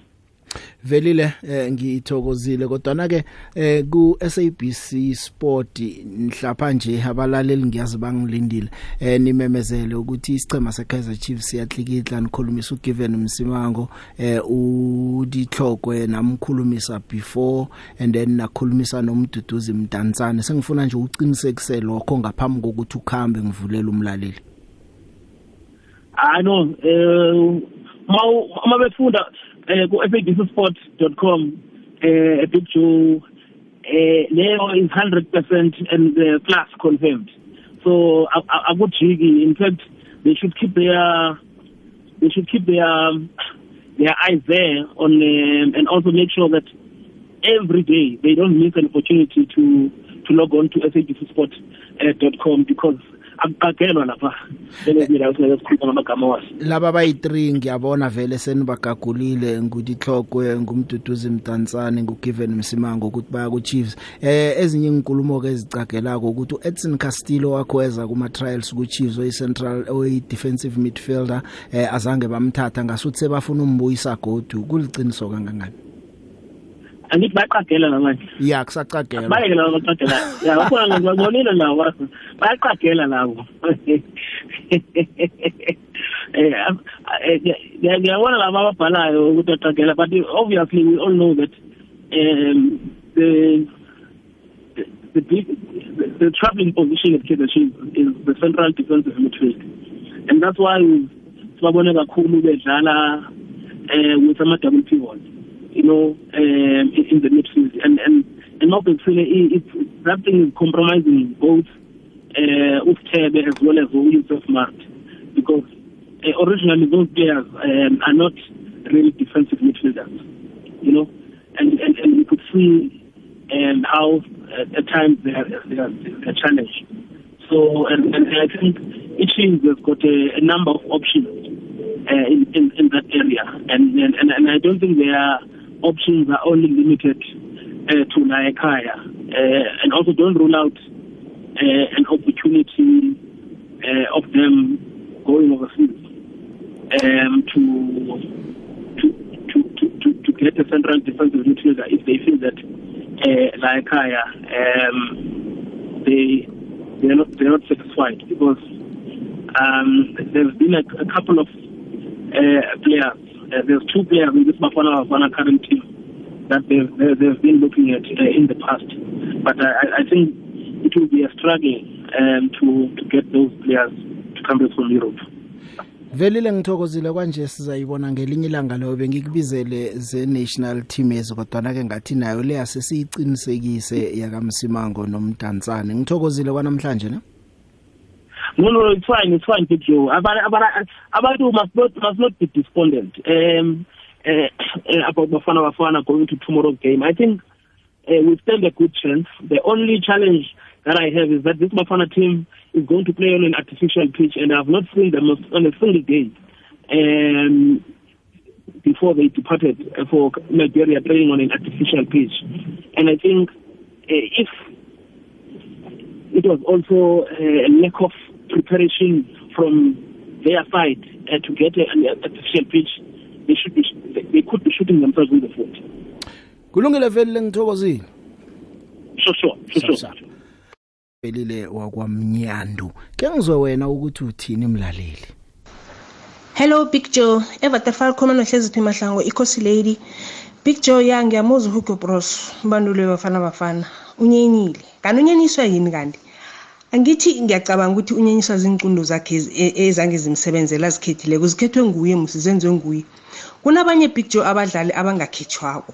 Velile eh, ngithokozile. Kodwa ke eh, ku SABC Sport mhlapha nje abalaleli ngiyazi bangilindile. Eh, nimemezele ukuthi isicema seKaizer Chiefs siyatlikitla nikhulumisa uGiven Msimango udihlokwe namkhulumisa before and then nakhulumisa nomduduzi Mdantsane sengifuna nje uqinisekise lokho ngaphambi kokuthi ukhambe ngivulela umlaleli. I know eh uma befunda eh ku fabcsport.com eh big joe eh leyo is 100% and uh, plus confirmed. So akujiki in fact they should keep their they should keep their their eyes there on um, and also make sure that every day they don't miss an opportunity to to log on to fabcsport.com because akuqagelwa lapha. Belezila usingeke sikhuluma ngamagama waso. Laba bayi3 ngiyabona vele senibagagulile ngudithloqwe ngumduduzi mdantsane ngugiven msimango ukuthi baya ku Chiefs eh ezinye inkulumo ke ezicagelako ukuthi uEdson Castillo wakhweza kuma trials ku Chiefs oyi central oyi defensive midfielder eh azange bamthatha ngasuthi sebafuna umbuyisa godu. Kuliciniso kangangani? Angithi bayaqagela namanje ya kusacagela bayeke labo baqagela ya bakhona ngibonile lawo bayaqagela labo eh ngiyabona laba ababhalayo ukuthi aqagela but obviously we all know that um the the big the, the traveling position at Kaizer Chiefs is the central defensive midfield. And that's why sibabone kakhulu bedlala eh with ama double pivot you know um in, the midfield and and and obviously it, it, that thing is compromising both uh Ufthebe as well as Yusuf Mart because uh, originally those players um, are not really defensive midfielders you know? And and, and we could see and how uh, at times they are they are, they are challenged. So and, and I think each team has got a, a number of options uh, in, in in that area. And and and I don't think their options are only limited uh, to Naekaya uh, and also don't rule out uh, an opportunity uh, of them going overseas um, to, to, to, to, to, get a central defensive midfielder if they feel that uh, Naekaya um, they they're not they're not satisfied because um, there's been a, a couple of uh, players. Uh, there's two players in this Bafana Bafana current team that they've, they've been looking at uh, in the past. But I, I think it will be a struggle um, to, to get those players to come back from Europe. velile ngithokozile kwanje sizayibona ngelinye ilanga leyo bengikubizele ze national team ezi kodwa ke ngathi nayo le asesiyiqinisekise yakamsimango nomdantsane ngithokozile kwanamhlanje ne No, no, it's fine, it's fine, Big Joe. About, about must not, must not be despondent um, uh, about Bafana Bafana going to tomorrow's game. I think uh, we stand a good chance. The only challenge that I have is that this Bafana team is going to play on an artificial pitch, and I've not seen them on a single day um, before they departed for Nigeria playing on an artificial pitch. And I think uh, if it was also a lack of preparation from their side uh, to get an artificial pitch, they should be they could be shooting themselves in the foot. kulungile velile ngithokozile sure sure sure sure velile wakwamnyandu ke ngizwe wena ukuthi uthini mlaleli Hello Big Joe, evatafal khoma nohlezi phi mahlango ikhosi lady. Big Joe ya ngiyamuzwa Hugo Bros, ubandulo bafana bafana. Unyenyile. Kanti unyenyiswa yini kanti? Angithi ngiyacabanga ukuthi unyenyiswa zincundo zakhe ezange zimsebenzela zikhethile zikhethwe nguye musizenzwe nguye. Kunabanye Big Joe abadlali abangakhitshwako.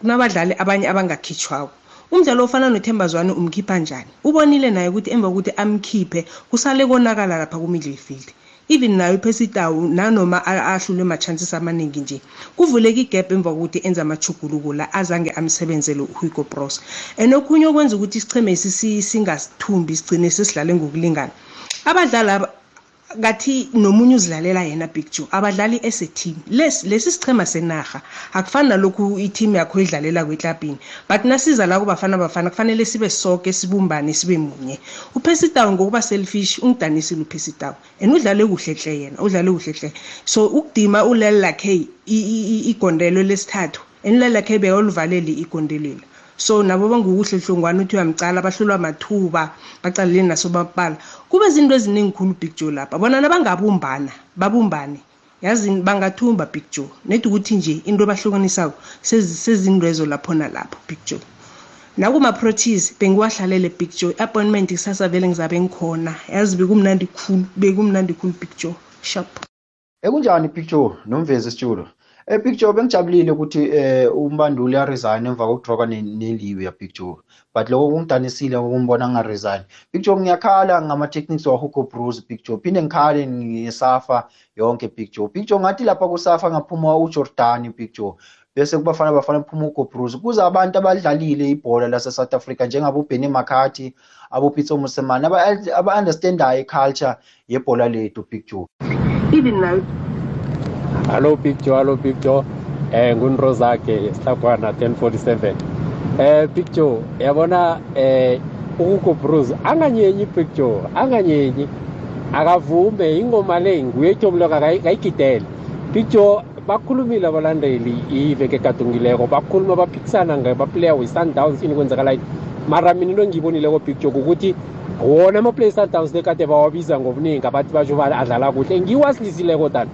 Kunabadlali abanye abangakhitshwako. umdlalo ofana nothemba zwane umkhipha njani ubonile naye ukuthi emva kokuthi amkhiphe kusale konakala lapha ku-midfield even nayo iphesitawu nanoma ahlulwe ma-chances amaningi nje kuvuleka igap emva kokuthi enze amachuguluko la azange amsebenzele uhugo bros and okhunye okwenza ukuthi isichemesi singasithumbi sigcine sesidlale ngokulingana. Abadlali ngathi nomunye uzidlalela yena big joe abadlali ese-team. Lesi sichema senarha akufani nalokhu i-team yakho idlalela kweklabhini but nasiza la kubafana bafana kufanele sibe soke sibumbane sibe munye. Uphesitawu ngokuba selfish ungidanisile uphesitawu and udlale kuhle hle yena udlale kuhle hle. So ukudima uleli lakhe igondelo lesithathu and uleli lakhe bekoluvaleli igondelelo. So nabo bangukuhle hlongwane uthi uyamcala bahlulwa mathuba bacalele naso babala kube zinto eziningi khulu big joe lapha. Bona nabangabumbana babumbane. Yazi bangathumba big joe. Nedi ukuthi nje into bahlukanisako sezindwezo lapho nalapho big joe. Nakuma-proteas bengiwahlalele big joe. I-appointment kusasa vele ngizabe ngikhona. Yazi bekumnandi khulu bekumnandi khulu big joe. Shop. Ekunjani picture nomvezi isitulo Eh Big Joe bengijabulile ukuthi eh umbanduli ya resign emva kokudroka neliwe ya Big Joe. But lokho kungidanisile ukumbona nga resign. Big Joe ngiyakhala ngama techniques wa Hugo Bruce Big Joe. Phinde ngikhale ngesafa yonke Big Joe. Big Joe ngathi lapha kusafa ngaphuma uJordan Big Joe. Bese kubafana bafana kuphuma uGo Bruce. Kuza abantu abadlalile ibhola lase South Africa njengabo Benny McCarthy, abo Pitso Mosemane aba aba understandayo iculture yebhola lethu Big Joe. Even now Hello Big Joe, hello Big Joe. Eh ngunrozake Sihlakwana 1047. Eh Big Joe, yabona eh uKuko Bruce anganyenyi Big Joe, anganyenyi. Akavume ingoma le nguye Jomloka kayigidele. Big Joe bakhulumile abalandeli iveke kadungileko bakhuluma baphikisana ngabaplayer we-sundowns ini kwenzakala mara mina into engiyibonileko big joke ukuthi wona amaplayer sundowns lekade bawabiza ngobuningi abathi basho ba adlala kuhle ngiwasilisileko dani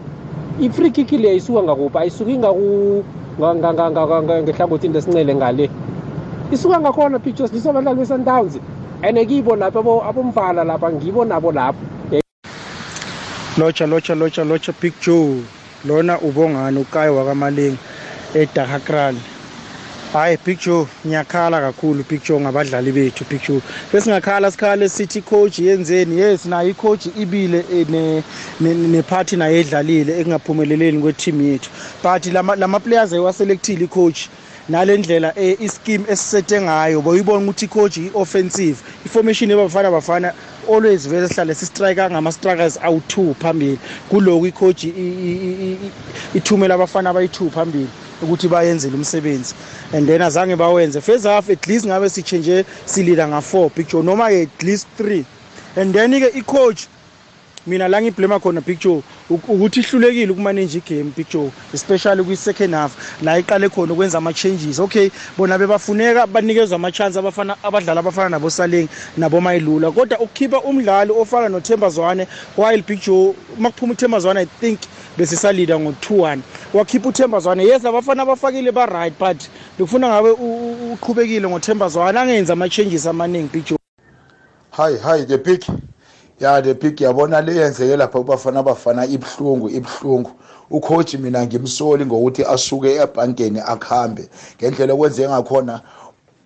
i-free kick le isuka ngakuphi ayisuki ngehlangothini lesincele ngale. Isuka ngakhona pictures liso abadlali be-sundowns and kibo lapho abomvala lapha ngibo nabo lapho. Locha locha locha locha big joe lona ubongani ukayi wakamalinga edahakran hayi big joe ngiyakhala kakhulu big joe ngabadlali bethu big joe. Besingakhala sikhale sithi coach yenzeni? Yes nayo icoach ibile nephathi nayo edlalile ekungaphumeleleni kweteam yethu. But lama-players ewaselekthile icoach nale ndlela ischeme esisethe ngayo. Boyibona ukuthi icoach i-offensive. I-formation yabafana bafana always vele sihlale sistrike ngama-strikers awu-two phambili. Kulokhu icoach ithumela abafana abayi-two phambili. Ukuthi bayenzele umsebenzi. And then azange bawenze. First half at least ngabe sichange silida nga-four picture noma-ke at least three. And then-ke icoach mina la ngiblema khona picture ukuthi ihlulekile ukumanage igame picture especially kwi-second half la iqale khona ukwenza ama-changes. Okay bona bebafuneka banikezwe ama-chance abafana abadlali abafana nabosalengi nabomayilula kodwa ukukhipha umdlali ofana nothemba zwane while picture uma kuphuma uthemba zwane i think besisalida ngo-two one. Wakhipha uthemba zwane yes abafana abafakile ba-right but bekufuna ngabe uqhubekile ngothemba zwane angenza ama-changes amaningi picture hayi hayi the big. Ya the big yabona le yenzeke lapha kubafana abafana ibuhlungu ibuhlungu. Ucoach mina ngimsoli ngokuthi asuke ebhankeni akuhambe ngendlela okwenzeke ngakhona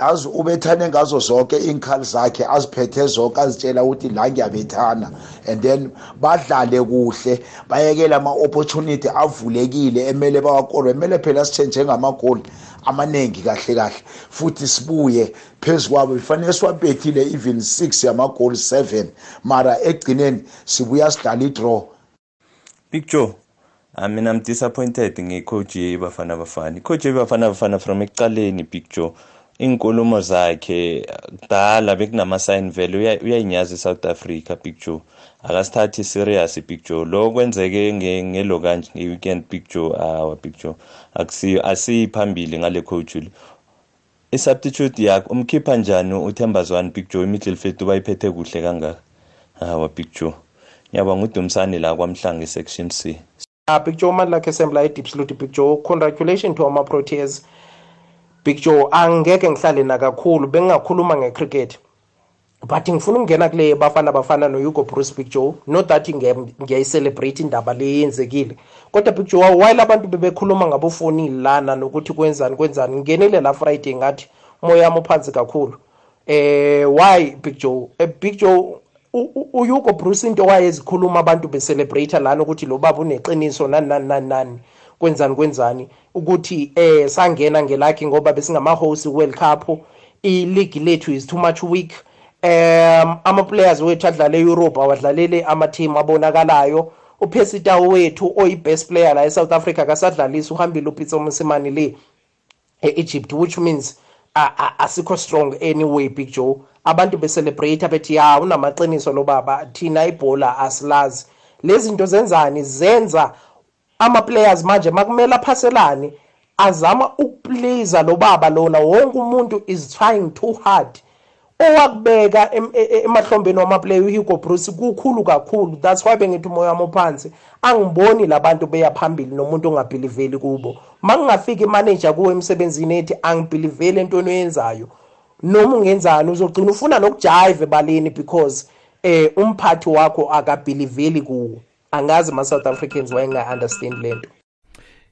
azi ubethane ngazo zonke iy'nkhali zakhe aziphethe zonke azitshela ukuthi la ngiyabethana. And then badlale kuhle bayekele ama-opportunity avulekile emele bawakolwe. Emele phela sithe njengamagoli amaningi kahle kahle. Futhi sibuye phezu kwabo kufanele siwabethile even 6 yamagoli 7 mara egcineni sibuya sidala i-draw. Big joe I mean, I'm disappointed ngecoach yebafana bafana. Icoach yebafana bafana from ekuqaleni big joe. Inkulumo zakhe kudala bekunama-sign vele uyayinyaza i-south africa big joe. Akasithathi serious big joe. Lo kwenzeke ngelo kanje nge-weekend big joe awa big joe. Asiyiphambili ngale coach lo i-substitute yakhe umkhipha njani uthemba zwane big joe? Imidlelfet bayiphethe kuhle kangaka? Hawa big joe. Ngiyabonga udumsane la kwamhlanga i-section c. Uh, big joe mani lakhe sembla i-deep salute big joe. Congratulation to ama-proteas. Big joe angeke ngihlale na kakhulu bengingakhuluma ngecricket. But ngifuna ukungena kule bafana bafana no-hugo bruce big joe. Not that ngiyayicelebrate indaba le yenzekile. Kodwa big joe while abantu bebekhuluma ngabofonini lana nokuthi kwenzani kwenzani ngingenile la friday ngathi umoya wami uphansi kakhulu. Eh why big joe? Eh, big joe uhugo bruce into wayezikhuluma abantu becelebrate lana ukuthi lo baba uneqiniso nani nani nani nani. Kwenzani kwenzani? Ukuthi eh sangena ngelakhi ngoba besingama-host world cup. I-league lethu is too much weak. Um ama-players wethu adlale europe awadlalele ama-team abonakalayo. Upesitawo wethu oyi-best player la e-south africa kasadlalisa uhambile upitso mosemane le e-egypt which means asikho strong anyway big joe. Abantu becelebrate bethi ya unamaqiniso lo baba thina ibhola asilazi. Lezi zinto zenzani? Zenza ama-players manje makumele aphaselane azama ukupleaser lo baba lona. Wonke umuntu is trying too hard. Owakubeka emahlombeni wamaplayer uhugo bruce kukhulu kakhulu. That's why bengithi umoya wami uphansi. Angiboni labantu beya phambili nomuntu ongabhiliveli kubo. Ma kungafika imanager kuwe emsebenzini ethi angibhiliveli entweni oyenzayo. Noma ungenzani uzogcina ufuna nokujive ebaleni because eh umphathi wakho akabhiliveli kuwo angazi ma-south africans wayenga-understand le nto.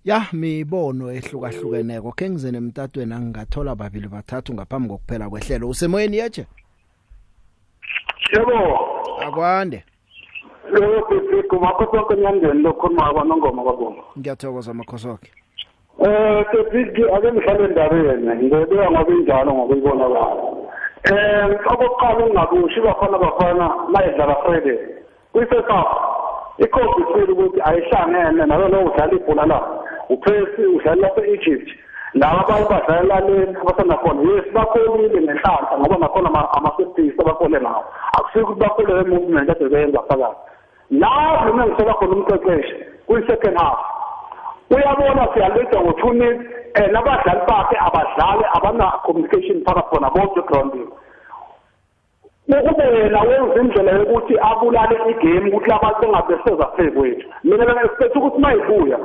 Ya mibono ehlukahlukeneko. Ke ngizene emtatweni angingathola babili bathathu ngaphambi kokuphela kwehlelo. Usemoyeni yeche yebo. Akwande. Yebo bisi kumakho sonke nyandeni lokhuluma kwanongoma kwabonga. Ngiyathokoza makhosoke. Eh tepiki ake ngihlale endabeni. Ngibeka ngoba injalo ngokuyibona kwayo eh okokuqala ungakusho bafana bafana mayidlala Friday. Kwisesapha ikhophi sile ukuthi ayihlangene nalo lo udlala ibhola la. Uphesi udlala lapha eEgypt. Laba abanye badlala le abasana khona. Yes bakolile ngenhlanhla ngoba nakhona ama-safeties abakole ngawo akusiko ukuthi bakole le movement kade beyenza phakathi. La noma ngisola khona umqeqeshi kwi-second half uyabona siyalida ngo-two nil and abadlali bakhe abadlali abana-communication phakathi khona bonke egroundini ukube yena wenza indlela yokuthi abulale igame ukuthi abantu bengabe seza phezu kwethu mina bengexpect ukuthi uma ibuya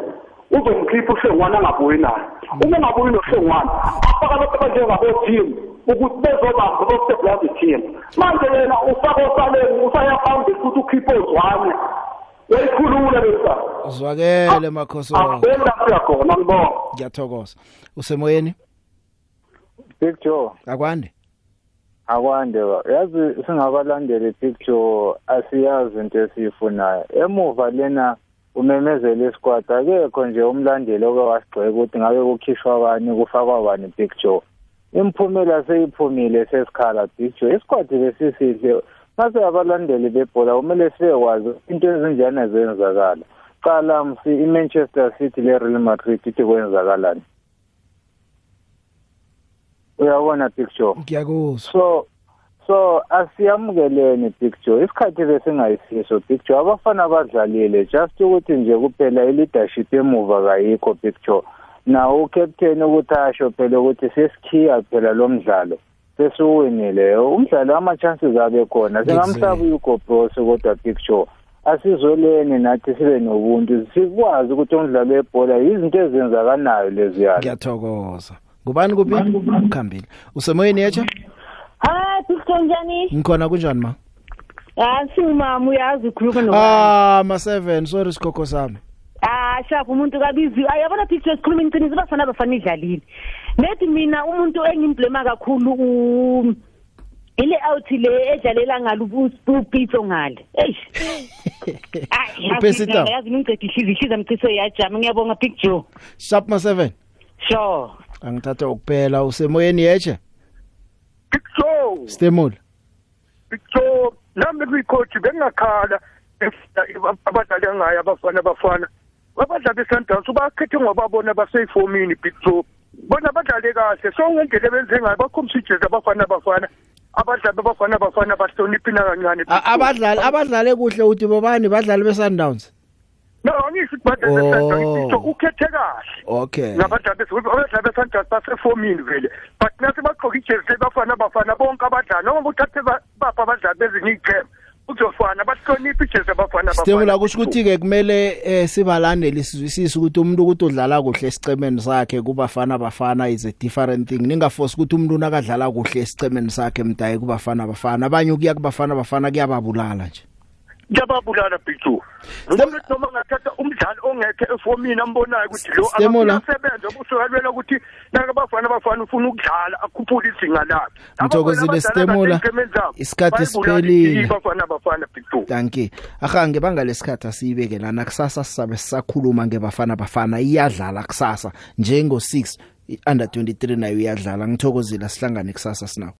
uzomkhipha uhlengwane angabuyi naye. Uma ungabuyi nohlengwane afaka abantu abanjengabo-team ukuthi bezobamba bostebulazi team manje yena ufake osaleni usaya phambili ukuthi ukhiphe ozwane uyayikhulula lesa makhosoke akuboni lapho uyakhona ngibonga ngiyathokoza. Usemoyeni? Big Joe. Akwande? Akwande yazi singabalandeli Joe asiyazi into esiyifunayo. Emuva lena umemezela isquad akekho nje umlandeli oke wasigxeka ukuthi ngabe kukhishwa bani kufakwa bani Big Joe imphumela seyiphumile sesikhala Big Joe isquad lesisihle mase abalandeli bebhola kumele sibekwazi into ezinjani zenzakala qala msi iManchester City leReal Madrid ithi kwenzakalani? Uyabona picture ngiyakuzwa so so asiyamukeleni picture isikhathi besingayisiso picture abafana abadlalile just ukuthi nje kuphela i-leadership emuva kayikho picture nawo ucaptain ukuthi asho phela ukuthi sesikhiya phela lo mdlalo. Sesiwinile umdlalo ama-chances abe khona singamhlaba uGobros kodwa picture asizoleni nathi sibe nobuntu. Sikwazi ukuthi umdlalo webhola izinto ezenzakanayo leziyana ngiyathokoza. Ngubani kuphi ukhambile usemoyeni yecha Hayi Picture njani? ngikhona kunjani ma Ah singumama uyazi ukhuluma no. ah ma 7 sorry sikhokho sami Ah shafu umuntu kabizi ayabona Picture sikhuluma iqiniso bafana bafana idlalile. Nethi mina umuntu engimblema kakhulu u ile out le edlalela ngalo upitso ngale. Eish. Upesi Tau. Yazi ngicede ihliziyo ihliziyo mciso yajama ngiyabonga Picture. sharp ma 7 Sure. Angithatha ukuphela usemoyeni yecha so stemula so nami kuyicoach bengakhala abadlali ngayo abafana abafana abadlali besundowns bakhethe ngobabona baseyifomini big joe bona badlale kahle so ngendlela benze ngayo bakhombisa ijezi abafana abafana abadlali abafana abafana bahloniphina kancane Big A- Joe. abadlali abadlale kuhle uthi bobani badlali besundowns? No angisho ukuthi badlali Oh. besundowns Big Joe ukhethe kahle okay ngabadlali bes- abadlali besundowns basefomini vele but nasi bagqoka ijezi lebafana abafana bonke abadlali noma uthathe ba- bapha abadlali bezinye iy'qhema uzofana bahloniphe ijezi abafana stemula kusho ukuthi ke kumele eh, sibalandeli sizwisise ukuthi umuntu ukuthi udlala kuhle esicemeni sakhe kubafana bafana is a different thing. ningaforce ukuthi umuntu nakadlala kuhle esicemeni sakhe mdayi kubafana bafana abanye ukuya kubafana bafana kuyababulala nje kuyababulala bhicu noma noma ngathatha umdlali ongekho efomini ambonayo ukuthi lo Stemula. akasebenza ubusukalwela ukuthi naka bafana bafana ufuna ukudlala akhuphule izinga lakhe. Mthokozile Stemula isikhathi siphelile. bafana bafana bhicu danke ahange bangalesikhathi asiyibeke lana kusasa sisabe sisakhuluma ngebafana bafana iyadlala kusasa. Njengo 6 under 23 nayo iyadlala. Ngithokozile sihlangane kusasa sinawo